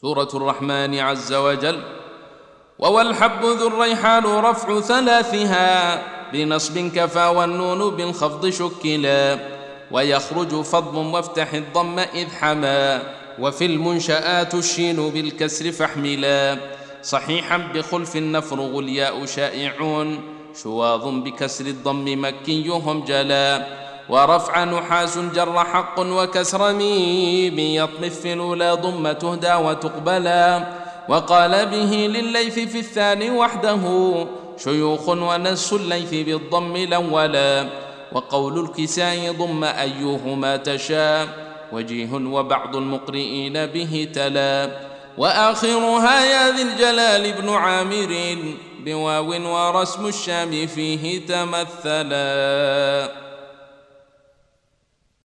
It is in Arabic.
سورة الرحمن عز وجل وهو الحب ذو الريحان رفع ثلاثها بنصب كفى والنون بالخفض شكلا ويخرج فضم وافتح الضم إذ حما وفي المنشآت الشين بالكسر فاحملا. صحيحا بخلف نفرغ الياء شائعون شواظ بكسر الضم مكيهم جلا. ورفع نحاس جر حق وكسر ميم يطمف الأولى ضم تهدى وتقبلا. وقال به لليث في الثاني وحده شيوخ ونس الليث بالضم الأولا. وقول الكساء ضم أيهما تشاء وجيه وبعض المقرئين به تلا. وآخرها يا ذي الجلال بن عامر بواو ورسم الشام فيه تمثلا.